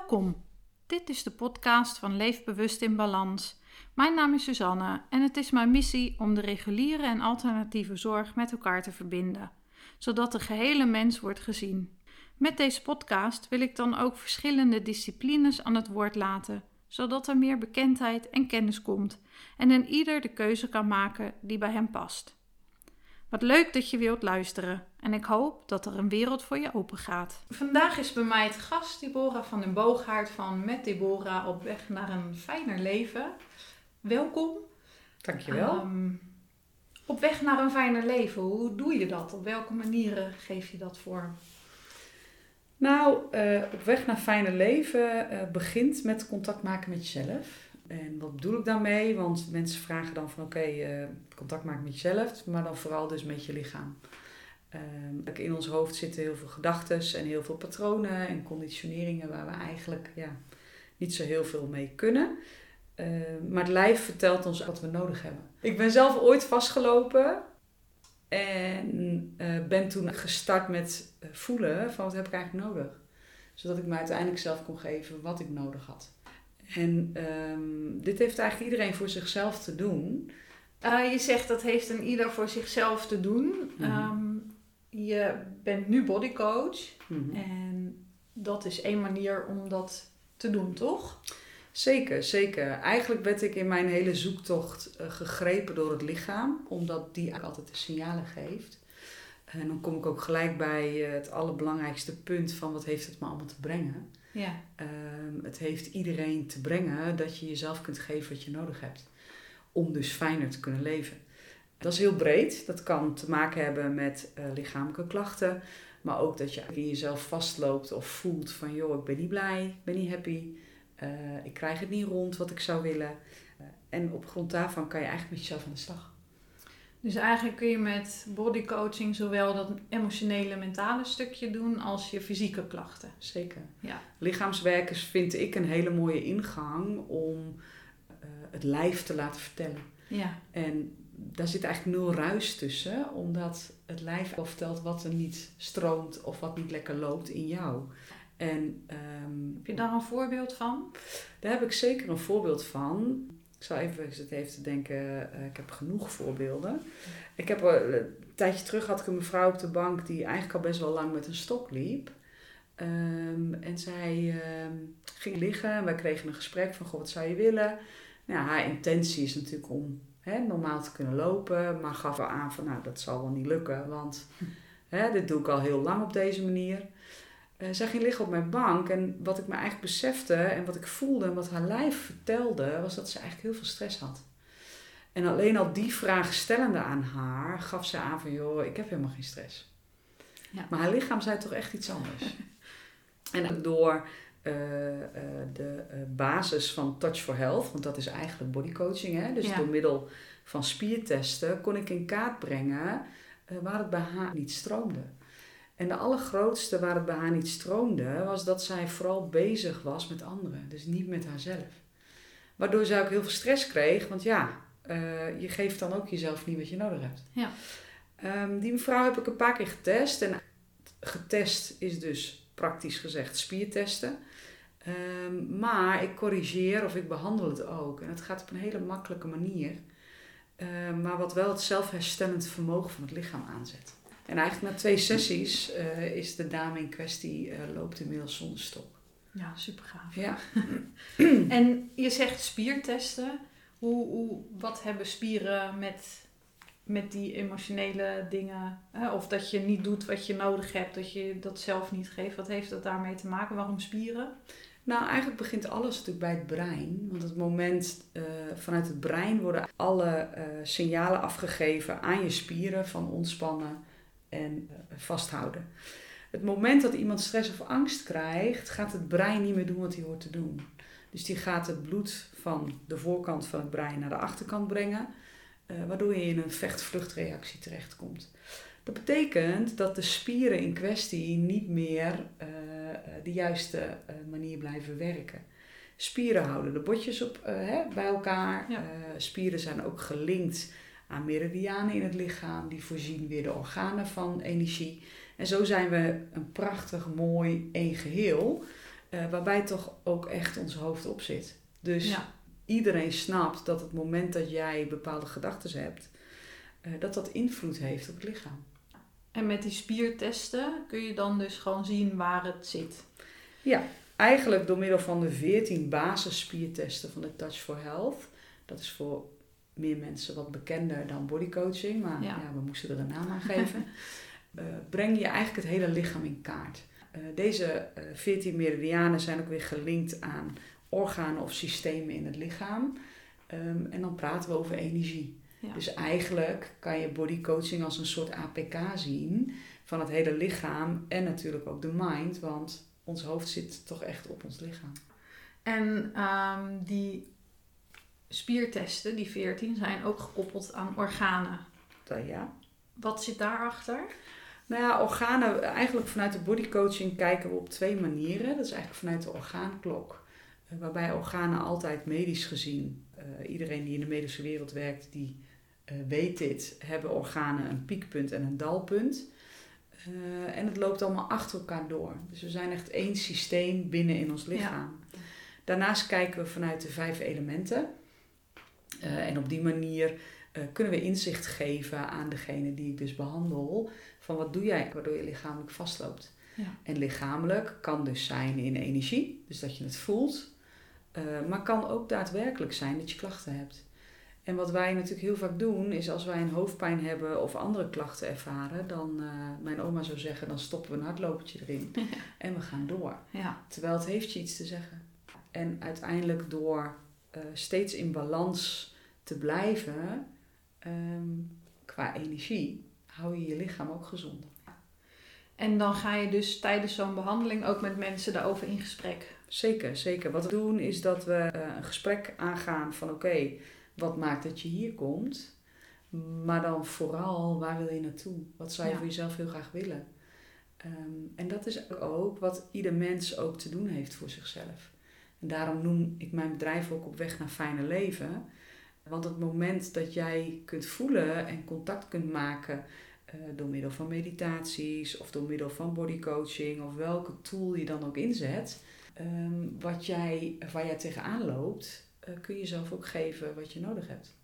Welkom. Dit is de podcast van Leef Bewust in Balans. Mijn naam is Suzanne en het is mijn missie om de reguliere en alternatieve zorg met elkaar te verbinden, zodat de gehele mens wordt gezien. Met deze podcast wil ik dan ook verschillende disciplines aan het woord laten, zodat er meer bekendheid en kennis komt en een ieder de keuze kan maken die bij hem past. Wat leuk dat je wilt luisteren en ik hoop dat er een wereld voor je open gaat. Vandaag is bij mij het gast Deborah van den Boogaard van Met Deborah op weg naar een fijner leven. Welkom. Dankjewel. Um, op weg naar een fijner leven, hoe doe je dat? Op welke manieren geef je dat vorm? Nou, uh, op weg naar fijner leven uh, begint met contact maken met jezelf. En wat bedoel ik daarmee? Want mensen vragen dan van oké, okay, uh, contact maken met jezelf, maar dan vooral dus met je lichaam. Um, in ons hoofd zitten heel veel gedachten en heel veel patronen en conditioneringen waar we eigenlijk ja, niet zo heel veel mee kunnen. Uh, maar het lijf vertelt ons wat we nodig hebben. Ik ben zelf ooit vastgelopen en uh, ben toen gestart met voelen van wat heb ik eigenlijk nodig. Zodat ik me uiteindelijk zelf kon geven wat ik nodig had. En um, dit heeft eigenlijk iedereen voor zichzelf te doen. Uh, je zegt dat heeft een ieder voor zichzelf te doen. Mm -hmm. um, je bent nu bodycoach. Mm -hmm. En dat is één manier om dat te doen, toch? Zeker, zeker. Eigenlijk werd ik in mijn hele zoektocht uh, gegrepen door het lichaam, omdat die eigenlijk altijd de signalen geeft. En dan kom ik ook gelijk bij uh, het allerbelangrijkste punt van wat heeft het me allemaal te brengen. Ja. Um, het heeft iedereen te brengen dat je jezelf kunt geven wat je nodig hebt. Om dus fijner te kunnen leven. Dat is heel breed. Dat kan te maken hebben met uh, lichamelijke klachten. Maar ook dat je in jezelf vastloopt of voelt van... joh, ik ben niet blij, ik ben niet happy. Uh, ik krijg het niet rond wat ik zou willen. En op grond daarvan kan je eigenlijk met jezelf aan de slag. Dus eigenlijk kun je met bodycoaching zowel dat emotionele, mentale stukje doen als je fysieke klachten. Zeker. Ja. Lichaamswerkers vind ik een hele mooie ingang om uh, het lijf te laten vertellen. Ja. En daar zit eigenlijk nul ruis tussen, omdat het lijf al vertelt wat er niet stroomt of wat niet lekker loopt in jou. En, um, heb je daar een voorbeeld van? Daar heb ik zeker een voorbeeld van. Ik zal even zitten even te denken, uh, ik heb genoeg voorbeelden. Ik heb uh, een tijdje terug had ik een mevrouw op de bank die eigenlijk al best wel lang met een stok liep. Um, en zij um, ging liggen en wij kregen een gesprek van, goh, wat zou je willen? Nou, haar intentie is natuurlijk om hè, normaal te kunnen lopen, maar gaf wel aan van, nou, dat zal wel niet lukken, want hè, dit doe ik al heel lang op deze manier. Uh, zij ging liggen op mijn bank en wat ik me eigenlijk besefte en wat ik voelde en wat haar lijf vertelde, was dat ze eigenlijk heel veel stress had. En alleen al die vraag stellende aan haar gaf ze aan van joh, ik heb helemaal geen stress. Ja. Maar haar lichaam zei toch echt iets anders. en door uh, uh, de basis van Touch for Health, want dat is eigenlijk bodycoaching, hè? dus ja. door middel van spiertesten kon ik in kaart brengen waar het bij haar niet stroomde. En de allergrootste waar het bij haar niet stroomde, was dat zij vooral bezig was met anderen. Dus niet met haarzelf. Waardoor zij ook heel veel stress kreeg, want ja, uh, je geeft dan ook jezelf niet wat je nodig hebt. Ja. Um, die mevrouw heb ik een paar keer getest. En getest is dus praktisch gezegd spiertesten. Um, maar ik corrigeer of ik behandel het ook. En het gaat op een hele makkelijke manier. Um, maar wat wel het zelfherstellend vermogen van het lichaam aanzet. En eigenlijk na twee sessies uh, is de dame in kwestie uh, loopt inmiddels zonder stok. Ja, super gaaf. Ja. en je zegt spiertesten. Hoe, hoe, wat hebben spieren met, met die emotionele dingen? Hè? Of dat je niet doet wat je nodig hebt, dat je dat zelf niet geeft. Wat heeft dat daarmee te maken? Waarom spieren? Nou, eigenlijk begint alles natuurlijk bij het brein. Want het moment uh, vanuit het brein worden alle uh, signalen afgegeven aan je spieren van ontspannen en uh, vasthouden. Het moment dat iemand stress of angst krijgt, gaat het brein niet meer doen wat hij hoort te doen. Dus die gaat het bloed van de voorkant van het brein naar de achterkant brengen, uh, waardoor je in een vecht-vluchtreactie terechtkomt. Dat betekent dat de spieren in kwestie niet meer uh, de juiste manier blijven werken. Spieren houden de botjes op, hè, bij elkaar. Ja. spieren zijn ook gelinkt aan meridianen in het lichaam. Die voorzien weer de organen van energie. En zo zijn we een prachtig, mooi één geheel. eh, waarbij toch ook echt ons hoofd op zit. Dus Ja. iedereen snapt dat het moment dat jij bepaalde gedachten hebt, eh, dat dat invloed heeft op het lichaam. En met die spiertesten kun je dan dus gewoon zien waar het zit. Eigenlijk door middel van de 14 basisspiertesten van de Touch for Health. Dat is voor meer mensen wat bekender dan bodycoaching, maar Ja. ja. we moesten er een naam aan geven. Eh, breng je eigenlijk het hele lichaam in kaart. Eh, deze eh 14 meridianen zijn ook weer gelinkt aan organen of systemen in het lichaam. Ehm, en dan praten we over energie. Ja. Dus eigenlijk kan je bodycoaching als een soort APK zien van het hele lichaam en natuurlijk ook de mind, want ons hoofd zit toch echt op ons lichaam. En ehm, die spiertesten, die 14, zijn ook gekoppeld aan organen. Ja. Wat zit daarachter? Nou ja, organen, eigenlijk vanuit de bodycoaching kijken we op twee manieren. Dat is eigenlijk vanuit de orgaanklok. Eh, Waarbij organen altijd medisch gezien, eh, iedereen die in de medische wereld werkt, die eh, weet dit, hebben organen een piekpunt en een dalpunt. En het loopt allemaal achter elkaar door. Dus we zijn echt één systeem binnen in ons lichaam. Daarnaast kijken we vanuit de vijf elementen. Eh, en op die manier eh, kunnen we inzicht geven aan degene die ik dus behandel. Van wat doe jij waardoor je lichamelijk vastloopt. Ja. En lichamelijk kan dus zijn in energie, dus dat je het voelt. Eh, maar kan ook daadwerkelijk zijn dat je klachten hebt. En wat wij natuurlijk heel vaak doen, is als wij een hoofdpijn hebben of andere klachten ervaren, dan, mijn oma zou zeggen, dan stoppen we een hardlopertje erin en we gaan door. Ja, Terwijl het heeft je iets te zeggen. En uiteindelijk door steeds in balans te blijven ehm, qua energie, hou je je lichaam ook gezond. en dan ga je dus tijdens zo'n behandeling ook met mensen daarover in gesprek. Zeker, zeker. Wat we doen is dat we eh, een gesprek aangaan van oké, wat maakt dat je hier komt? Maar dan vooral, waar wil je naartoe? Wat zou je Ja. voor jezelf heel graag willen? Ehm, en dat is ook wat ieder mens ook te doen heeft voor zichzelf. En daarom noem ik mijn bedrijf ook op weg naar fijne leven. Want het moment dat jij kunt voelen en contact kunt maken eh, door middel van meditaties of door middel van bodycoaching of welke tool je dan ook inzet, ehm, wat jij, waar jij tegenaan loopt, eh, kun je zelf ook geven wat je nodig hebt.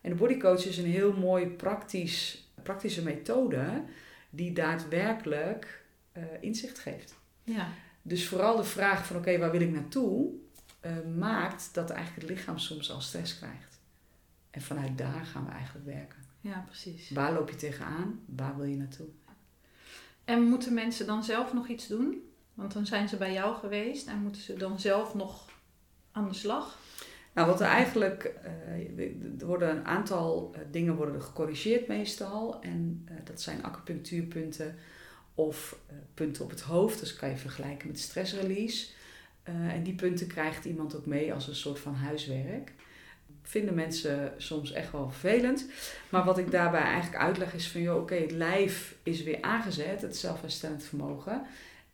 En de bodycoach is een heel mooi praktisch, praktische methode die daadwerkelijk eh, inzicht geeft. Ja, Dus vooral de vraag van oké, waar wil ik naartoe, eh, maakt dat eigenlijk het lichaam soms al stress krijgt. En vanuit daar gaan we eigenlijk werken. ja precies. Waar loop je tegenaan? Waar wil je naartoe? En moeten mensen dan zelf nog iets doen? Want dan zijn ze bij jou geweest en moeten ze dan zelf nog aan de slag? Nou, wat er eigenlijk, eh, er worden een aantal eh, dingen worden gecorrigeerd meestal. En eh, dat zijn acupunctuurpunten of punten op het hoofd. Dus kan je vergelijken met stressrelease. En die punten krijgt iemand ook mee als een soort van huiswerk. Vinden mensen soms echt wel vervelend. Maar wat ik daarbij eigenlijk uitleg is van, joh, oké, het lijf is weer aangezet, het zelfherstellend vermogen.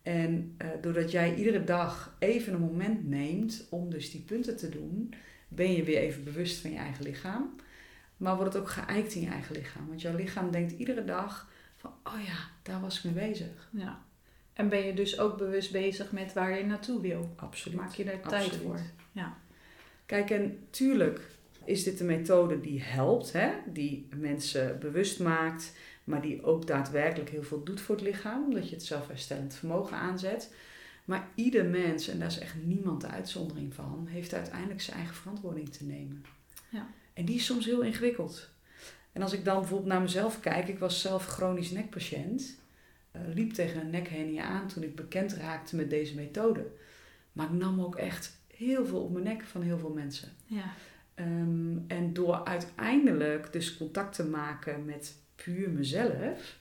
En eh, doordat jij iedere dag even een moment neemt om dus die punten te doen, ben je weer even bewust van je eigen lichaam. Maar wordt het ook geëikt in je eigen lichaam. Want jouw lichaam denkt iedere dag van, oh ja, daar was ik mee bezig. Ja. En ben je dus ook bewust bezig met waar je naartoe wil? Absoluut. Maak je daar tijd Absoluut. voor? Ja. Kijk, en tuurlijk is dit een methode die helpt, hè? die mensen bewust maakt, maar die ook daadwerkelijk heel veel doet voor het lichaam, omdat je het zelfherstellend vermogen aanzet. Maar ieder mens, en daar is echt niemand de uitzondering van, heeft uiteindelijk zijn eigen verantwoording te nemen. Ja. En die is soms heel ingewikkeld. En als ik dan bijvoorbeeld naar mezelf kijk, ik was zelf chronisch nekpatiënt, eh, liep tegen een nekhernie aan toen ik bekend raakte met deze methode. Maar ik nam ook echt heel veel op mijn nek van heel veel mensen. Ja. Ehm, en door uiteindelijk dus contact te maken met puur mezelf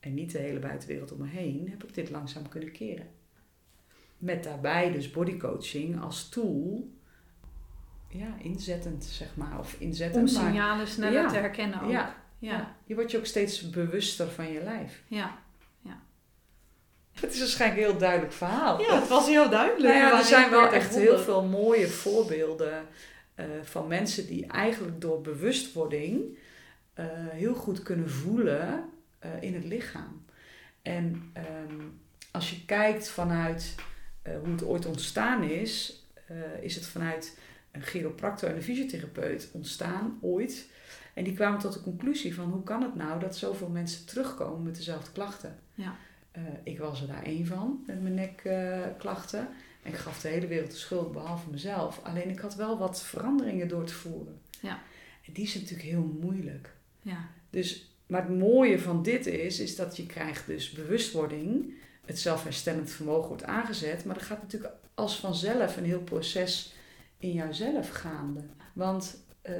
en niet de hele buitenwereld om me heen, heb ik dit langzaam kunnen keren. Met daarbij dus bodycoaching als tool, ja, inzettend zeg maar, of inzettend. Om maar- signalen sneller Ja. te herkennen ook. Ja, Ja. ja. Je wordt je ook steeds bewuster van je lijf. Ja. Het is waarschijnlijk een heel duidelijk verhaal. Ja, het was heel duidelijk. Nou ja, er zijn wel echt heel veel mooie voorbeelden eh, van mensen die eigenlijk door bewustwording eh, heel goed kunnen voelen eh, in het lichaam. En ehm, als je kijkt vanuit hoe het ooit ontstaan is, is het vanuit een chiropractor en een fysiotherapeut ontstaan, ooit. En die kwamen tot de conclusie van hoe kan het nou dat zoveel mensen terugkomen met dezelfde klachten. Ja. Ik was er daar één van met mijn nekklachten. En ik gaf de hele wereld de schuld behalve mezelf. Alleen ik had wel wat veranderingen door te voeren. Ja. En die is natuurlijk heel moeilijk. Ja. Dus, maar het mooie van dit is, is dat je krijgt dus bewustwording. Het zelfherstellend vermogen wordt aangezet. Maar er gaat natuurlijk als vanzelf een heel proces in jouzelf gaande. Want eh,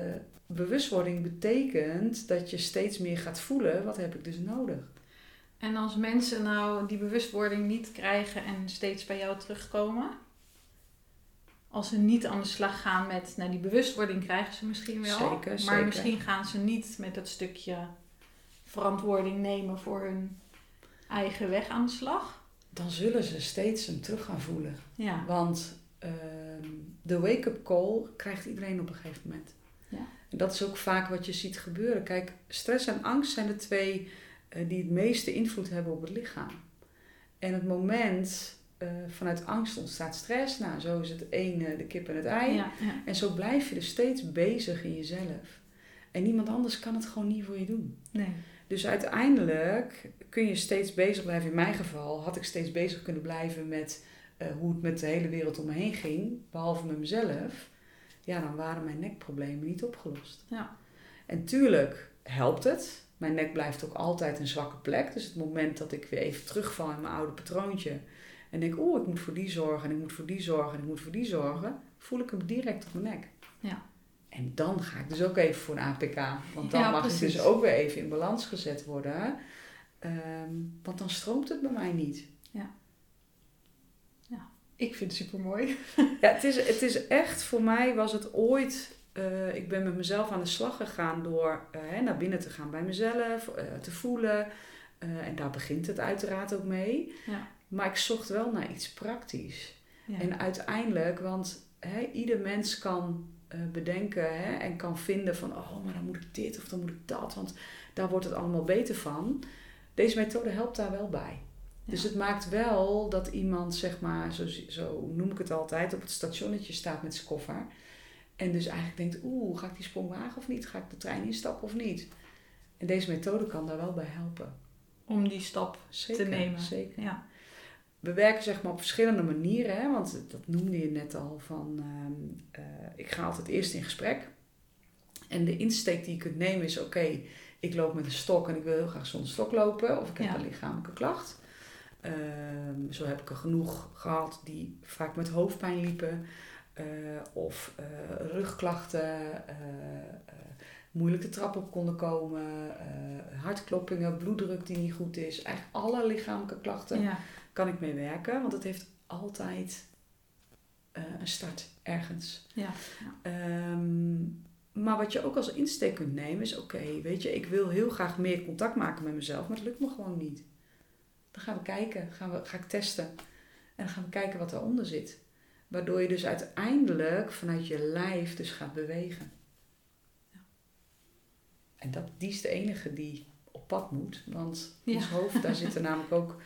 bewustwording betekent dat je steeds meer gaat voelen, wat heb ik dus nodig? En als mensen nou die bewustwording niet krijgen en steeds bij jou terugkomen, als ze niet aan de slag gaan met, nou die bewustwording krijgen ze misschien wel, Zeker, maar zeker. misschien gaan ze niet met dat stukje verantwoording nemen voor hun eigen weg aan de slag. Dan zullen ze steeds hem terug gaan voelen. Ja, Want ehm, de wake-up call krijgt iedereen op een gegeven moment. Ja. En dat is ook vaak wat je ziet gebeuren. Kijk, stress en angst zijn de twee die het meeste invloed hebben op het lichaam. En het moment eh, vanuit angst ontstaat stress. Nou, zo is het eh, de kip en het ei. ja, ja. En zo blijf je dus steeds bezig in jezelf. En niemand anders kan het gewoon niet voor je doen. Nee. Dus uiteindelijk kun je steeds bezig blijven. In mijn geval had ik steeds bezig kunnen blijven met eh, hoe het met de hele wereld om me heen ging, behalve met mezelf. Ja, dan waren mijn nekproblemen niet opgelost. Ja. En tuurlijk helpt het. Mijn nek blijft ook altijd een zwakke plek. Dus het moment dat ik weer even terugval in mijn oude patroontje. En denk, oeh, ik moet voor die zorgen, en ik moet voor die zorgen, en ik moet voor die zorgen. Voel ik hem direct op mijn nek. Ja. En dan ga ik dus ook even voor een APK. Want dan Ja, mag precies. dus ook weer even in balans gezet worden. Ehm, want dan stroomt het bij mij niet. Ik vind het super mooi. Ja, het is, het is echt, voor mij was het ooit... eh, ik ben met mezelf aan de slag gegaan door eh, naar binnen te gaan bij mezelf. eh, te voelen. En daar begint het uiteraard ook mee. Ja. Maar ik zocht wel naar iets praktisch. Ja. En uiteindelijk, want hè, ieder mens kan bedenken hè, en kan vinden van, oh, maar dan moet ik dit of dan moet ik dat, want daar wordt het allemaal beter van. Deze methode helpt daar wel bij. Dus het maakt wel dat iemand, zeg maar, zo, zo noem ik het altijd, op het stationnetje staat met zijn koffer. En dus eigenlijk denkt, oeh, ga ik die sprong wagen of niet? Ga ik de trein instappen of niet? En deze methode kan daar wel bij helpen. Om die stap Zeker, te nemen. Zeker. Ja. We werken zeg maar op verschillende manieren, hè, want dat noemde je net al van, ehm, eh, ik ga altijd eerst in gesprek. En de insteek die je kunt nemen is, oké, ik loop met een stok en ik wil heel graag zonder stok lopen, of ik heb Ja. een lichamelijke klacht. Ehm, zo heb ik er genoeg gehad die vaak met hoofdpijn liepen, of eh, rugklachten, eh, eh, moeilijk de trap op konden komen, eh, hartkloppingen, bloeddruk die niet goed is. Eigenlijk alle lichamelijke klachten Ja. kan ik mee werken, want het heeft altijd eh, een start ergens. Ja. Ehm, maar wat je ook als insteek kunt nemen is: oké, weet je, ik wil heel graag meer contact maken met mezelf, maar het lukt me gewoon niet. Dan gaan we kijken, gaan we, ga ik testen. En dan gaan we kijken wat eronder zit. Waardoor je dus uiteindelijk vanuit je lijf dus gaat bewegen. En dat, die is de enige die op pad moet. Want in Ja. ons hoofd, daar zitten namelijk ook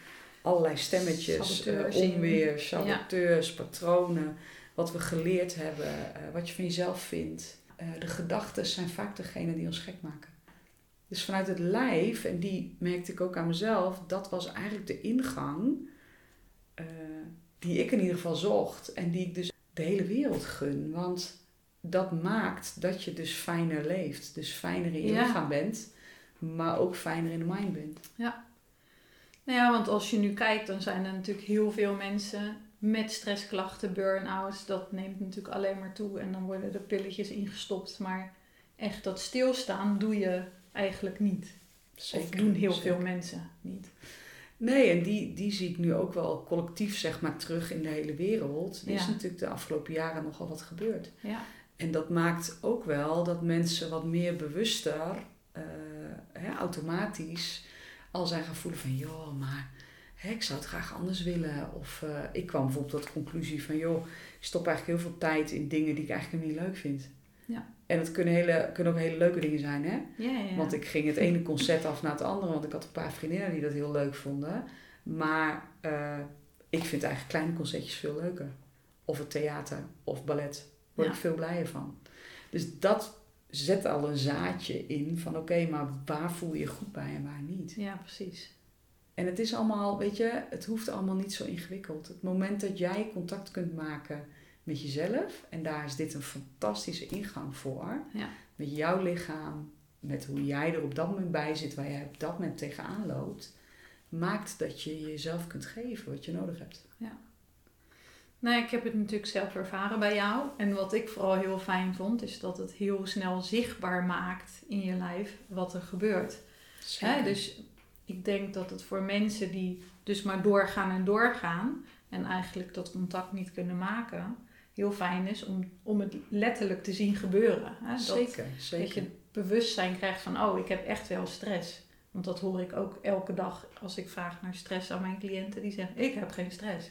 allerlei stemmetjes, Saboteurs eh, onweer, saboteurs, patronen. Wat we geleerd hebben, eh, wat je van jezelf vindt. Eh, de gedachten zijn vaak degene die ons gek maken. Dus vanuit het lijf, en die merkte ik ook aan mezelf, dat was eigenlijk de ingang die ik in ieder geval zocht. En die ik dus de hele wereld gun. Want dat maakt dat je dus fijner leeft. Dus fijner in je Ja. lichaam bent, maar ook fijner in de mind bent. Nou ja, want als je nu kijkt, dan zijn er natuurlijk heel veel mensen met stressklachten, burn-outs. Dat neemt natuurlijk alleen maar toe en dan worden er pilletjes ingestopt. Maar echt dat stilstaan doe je eigenlijk niet. of doen heel zeker. veel mensen niet. Nee, en die, die zie ik nu ook wel collectief zeg maar terug in de hele wereld. Er is natuurlijk de afgelopen jaren nogal wat gebeurd. Ja, En dat maakt ook wel dat mensen wat meer bewuster, eh, hè, automatisch, al zijn gaan voelen van, joh, maar hè, ik zou het graag anders willen. Of eh, ik kwam bijvoorbeeld tot de conclusie van, joh, ik stop eigenlijk heel veel tijd in dingen die ik eigenlijk niet leuk vind. Ja. En het kunnen, hele, kunnen ook hele leuke dingen zijn, hè? ja, ja. Want ik ging het ene concert af na het andere, want ik had een paar vriendinnen die dat heel leuk vonden. Maar eh, ik vind eigenlijk kleine concertjes veel leuker. Of het theater of ballet. Word ik veel blijer van. Dus dat zet al een zaadje in van oké, maar waar voel je je goed bij en waar niet. Ja, precies. En het is allemaal, weet je, het hoeft allemaal niet zo ingewikkeld. Het moment dat jij contact kunt maken met jezelf, en daar is dit een fantastische ingang voor, Ja. met jouw lichaam, met hoe jij er op dat moment bij zit, waar jij op dat moment tegenaan loopt, maakt dat je jezelf kunt geven wat je nodig hebt. Nee, ik heb het natuurlijk zelf ervaren bij jou. En wat ik vooral heel fijn vond, is dat het heel snel zichtbaar maakt in je lijf wat er gebeurt. Hè? Dus ik denk dat het voor mensen die dus maar doorgaan en doorgaan en eigenlijk dat contact niet kunnen maken, heel fijn is om, om het letterlijk te zien gebeuren. Hè? Dat, zeker, dat zeker. je het bewustzijn krijgt van, oh, ik heb echt wel stress. Want dat hoor ik ook elke dag als ik vraag naar stress aan mijn cliënten. Die zeggen, ik heb geen stress.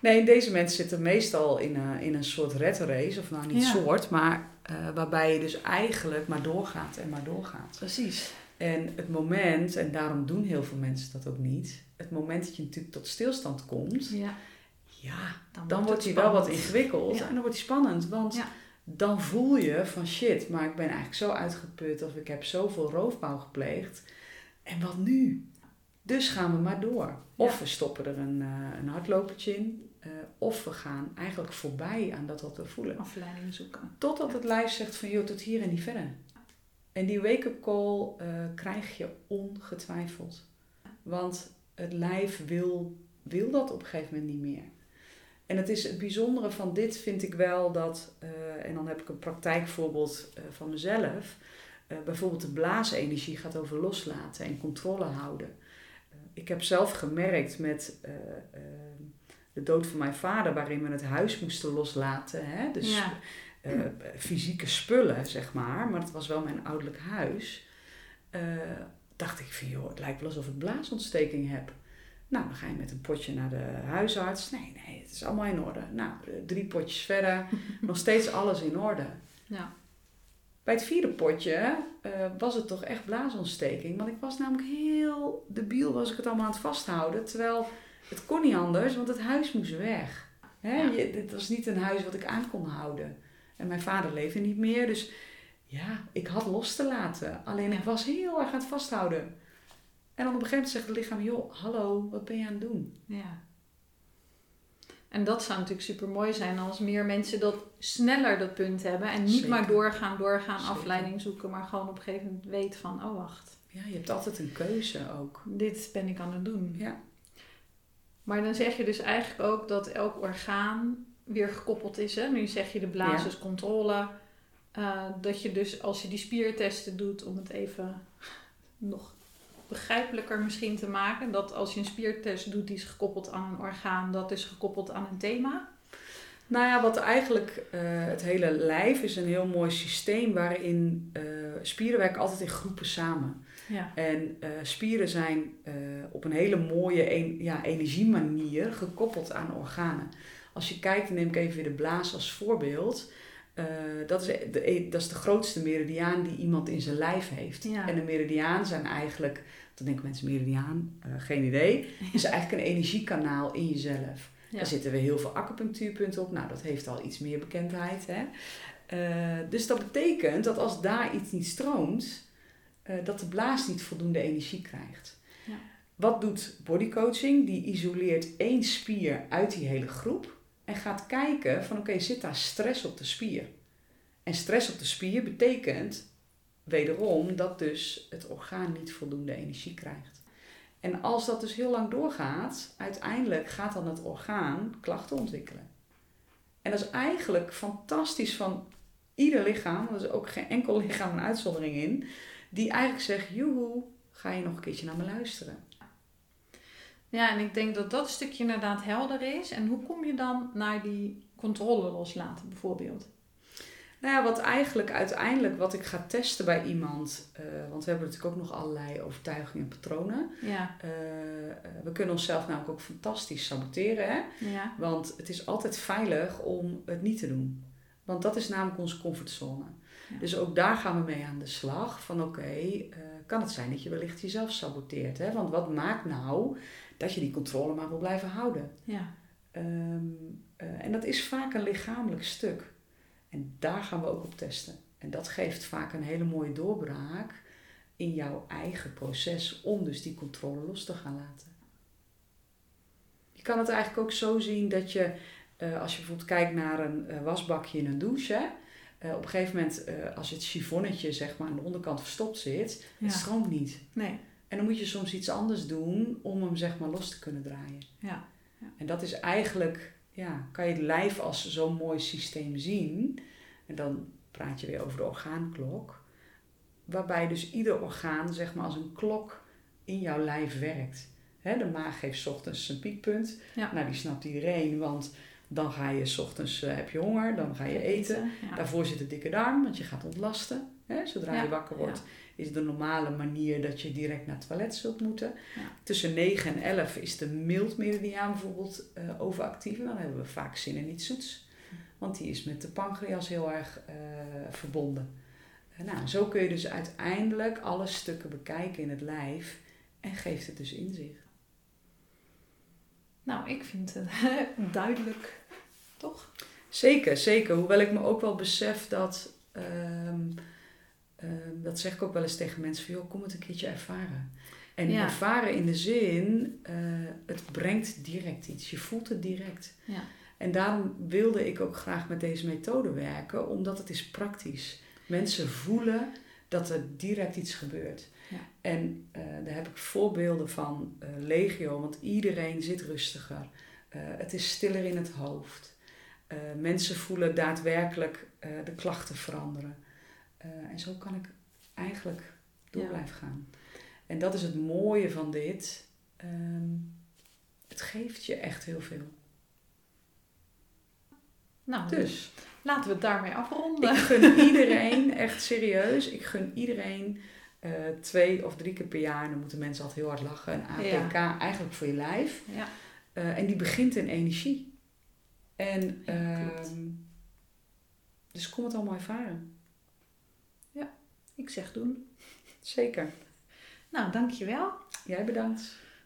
Nee, deze mensen zitten meestal in een, in een soort red race, of nou niet Ja. soort, maar eh, waarbij je dus eigenlijk maar doorgaat en maar doorgaat. Precies. En het moment, en daarom doen heel veel mensen dat ook niet, het moment dat je natuurlijk tot stilstand komt, Ja, ja, dan, dan wordt hij wel wat ingewikkeld Ja. en dan wordt hij spannend. Want Ja. dan voel je van shit, maar ik ben eigenlijk zo uitgeput of ik heb zoveel roofbouw gepleegd. En wat nu? Dus gaan we maar door. Of Ja. we stoppen er een, eh, een hardlopertje in, eh, of we gaan eigenlijk voorbij aan dat wat we voelen. Afleiding zoeken. Totdat het lijf zegt van joh, tot hier en niet verder. En die wake-up call eh, krijg je ongetwijfeld. Want het lijf wil, wil dat op een gegeven moment niet meer. En het is het bijzondere van dit vind ik wel dat, eh, en dan heb ik een praktijkvoorbeeld eh, van mezelf. Eh, bijvoorbeeld de blaasenergie gaat over loslaten en controle houden. Ik heb zelf gemerkt met de dood van mijn vader, waarin we het huis moesten loslaten. Hè? Dus Ja. fysieke spullen, zeg maar. Maar het was wel mijn ouderlijk huis. Dacht ik van, joh, het lijkt wel alsof ik blaasontsteking heb. Nou, dan ga je met een potje naar de huisarts. Nee, nee, het is allemaal in orde. Nou, eh, drie potjes verder, nog steeds alles in orde. Ja. Bij het vierde potje eh, was het toch echt blaasontsteking. Want ik was namelijk heel debiel, was ik het allemaal aan het vasthouden. Terwijl het kon niet anders, want het huis moest weg. Hè? Ja. Je, dit was niet een huis wat ik aan kon houden. En mijn vader leefde niet meer, dus ja, ik had los te laten. Alleen Ja. ik was heel erg aan het vasthouden. En dan op een gegeven moment zegt het lichaam, joh, hallo, wat ben je aan het doen? ja. En dat zou natuurlijk super mooi zijn als meer mensen dat sneller dat punt hebben. En niet Zeker. maar doorgaan, doorgaan, Zeker. afleiding zoeken. Maar gewoon op een gegeven moment weten van, oh wacht, Ja, je hebt altijd een keuze ook. dit ben ik aan het doen. Ja, Maar dan zeg je dus eigenlijk ook dat elk orgaan weer gekoppeld is. Hè? Nu zeg je de blaas is controle. Eh, dat je dus als je die spiertesten doet, om het even nog begrijpelijker misschien te maken. Dat als je een spiertest doet die is gekoppeld aan een orgaan, dat is gekoppeld aan een thema. Nou ja, wat eigenlijk eh, het hele lijf is een heel mooi systeem waarin eh, spieren werken altijd in groepen samen. Ja. En eh, spieren zijn op een hele mooie en, ja, energiemanier gekoppeld aan organen. Als je kijkt, neem ik even weer de blaas als voorbeeld. Eh, dat, is de, dat is de grootste meridiaan die iemand in zijn lijf heeft. Ja. En een meridiaan zijn eigenlijk, dan denken mensen meridiaan, eh, geen idee, is eigenlijk een energiekanaal in jezelf. Ja. Daar zitten weer heel veel acupunctuurpunten op. Nou, dat heeft al iets meer bekendheid. Hè? Eh, dus dat betekent dat als daar iets niet stroomt, dat de blaas niet voldoende energie krijgt. Ja. Wat doet bodycoaching? Die isoleert één spier uit die hele groep en gaat kijken van oké, zit daar stress op de spier? En stress op de spier betekent wederom dat dus het orgaan niet voldoende energie krijgt. En als dat dus heel lang doorgaat, uiteindelijk gaat dan het orgaan klachten ontwikkelen. En dat is eigenlijk fantastisch van ieder lichaam, er is ook geen enkel lichaam een uitzondering in, die eigenlijk zegt, joehoe, ga je nog een keertje naar me luisteren. Ja, en ik denk dat dat stukje inderdaad helder is. En hoe kom je dan naar die controle loslaten bijvoorbeeld? Nou ja, wat eigenlijk uiteindelijk wat ik ga testen bij iemand, eh, want we hebben natuurlijk ook nog allerlei overtuigingen en patronen. Ja, Eh, eh, we kunnen onszelf namelijk ook fantastisch saboteren, hè? ja, Want het is altijd veilig om het niet te doen. Want dat is namelijk onze comfortzone. Ja. Dus ook daar gaan we mee aan de slag. Van oké, kan het zijn dat je wellicht jezelf saboteert. Hè? Want wat maakt nou dat je die controle maar wil blijven houden. Ja. Ehm, eh, en dat is vaak een lichamelijk stuk. En daar gaan we ook op testen. En dat geeft vaak een hele mooie doorbraak in jouw eigen proces om dus die controle los te gaan laten. Je kan het eigenlijk ook zo zien dat je, eh, als je bijvoorbeeld kijkt naar een uh, wasbakje in een douche, hè, uh, op een gegeven moment, als het chiffonnetje zeg maar aan de onderkant verstopt zit, Ja. het stroomt niet. Nee. En dan moet je soms iets anders doen om hem zeg maar los te kunnen draaien. Ja. En dat is eigenlijk, ja, kan je het lijf als zo'n mooi systeem zien. En dan praat je weer over de orgaanklok. Waarbij dus ieder orgaan zeg maar als een klok in jouw lijf werkt. Hè, de maag geeft 's ochtends een piekpunt. Ja. Nou, die snapt iedereen, want dan ga je 's ochtends, eh, heb je honger, dan ga je eten. Ja. Daarvoor zit de dikke darm, want je gaat ontlasten. Hè? Zodra Ja, je wakker wordt, is de normale manier dat je direct naar het toilet zult moeten. Tussen 9 en 11 is de mildmeridiaan bijvoorbeeld eh, overactief. Dan hebben we vaak zin in iets zoets. Want die is met de pancreas heel erg eh, verbonden. Eh, nou, zo kun je dus uiteindelijk alle stukken bekijken in het lijf. En geeft het dus inzicht. Nou, ik vind het duidelijk. Toch? Zeker, zeker. Hoewel ik me ook wel besef dat, ehm, dat zeg ik ook wel eens tegen mensen, van, joh, kom het een keertje ervaren. En Ja. ervaren in de zin, eh, het brengt direct iets. Je voelt het direct. Ja. En daarom wilde ik ook graag met deze methode werken, omdat het is praktisch. Mensen voelen dat er direct iets gebeurt. Ja. En eh, daar heb ik voorbeelden van eh, legio, want iedereen zit rustiger. Het is stiller in het hoofd. Mensen voelen daadwerkelijk de klachten veranderen. Eh, en zo kan ik eigenlijk door Ja. blijven gaan. En dat is het mooie van dit. Ehm, het geeft je echt heel veel. Nou, Dus laten we het daarmee afronden. ik gun iedereen, echt serieus, ik gun iedereen eh, twee of drie keer per jaar. En dan moeten mensen altijd heel hard lachen. Een APK eigenlijk voor je lijf. Ja. Eh, en die begint in energie. En Ja, ehm, dus kom het allemaal ervaren. Ik zeg doen. Zeker. Nou, dankjewel. Jij bedankt.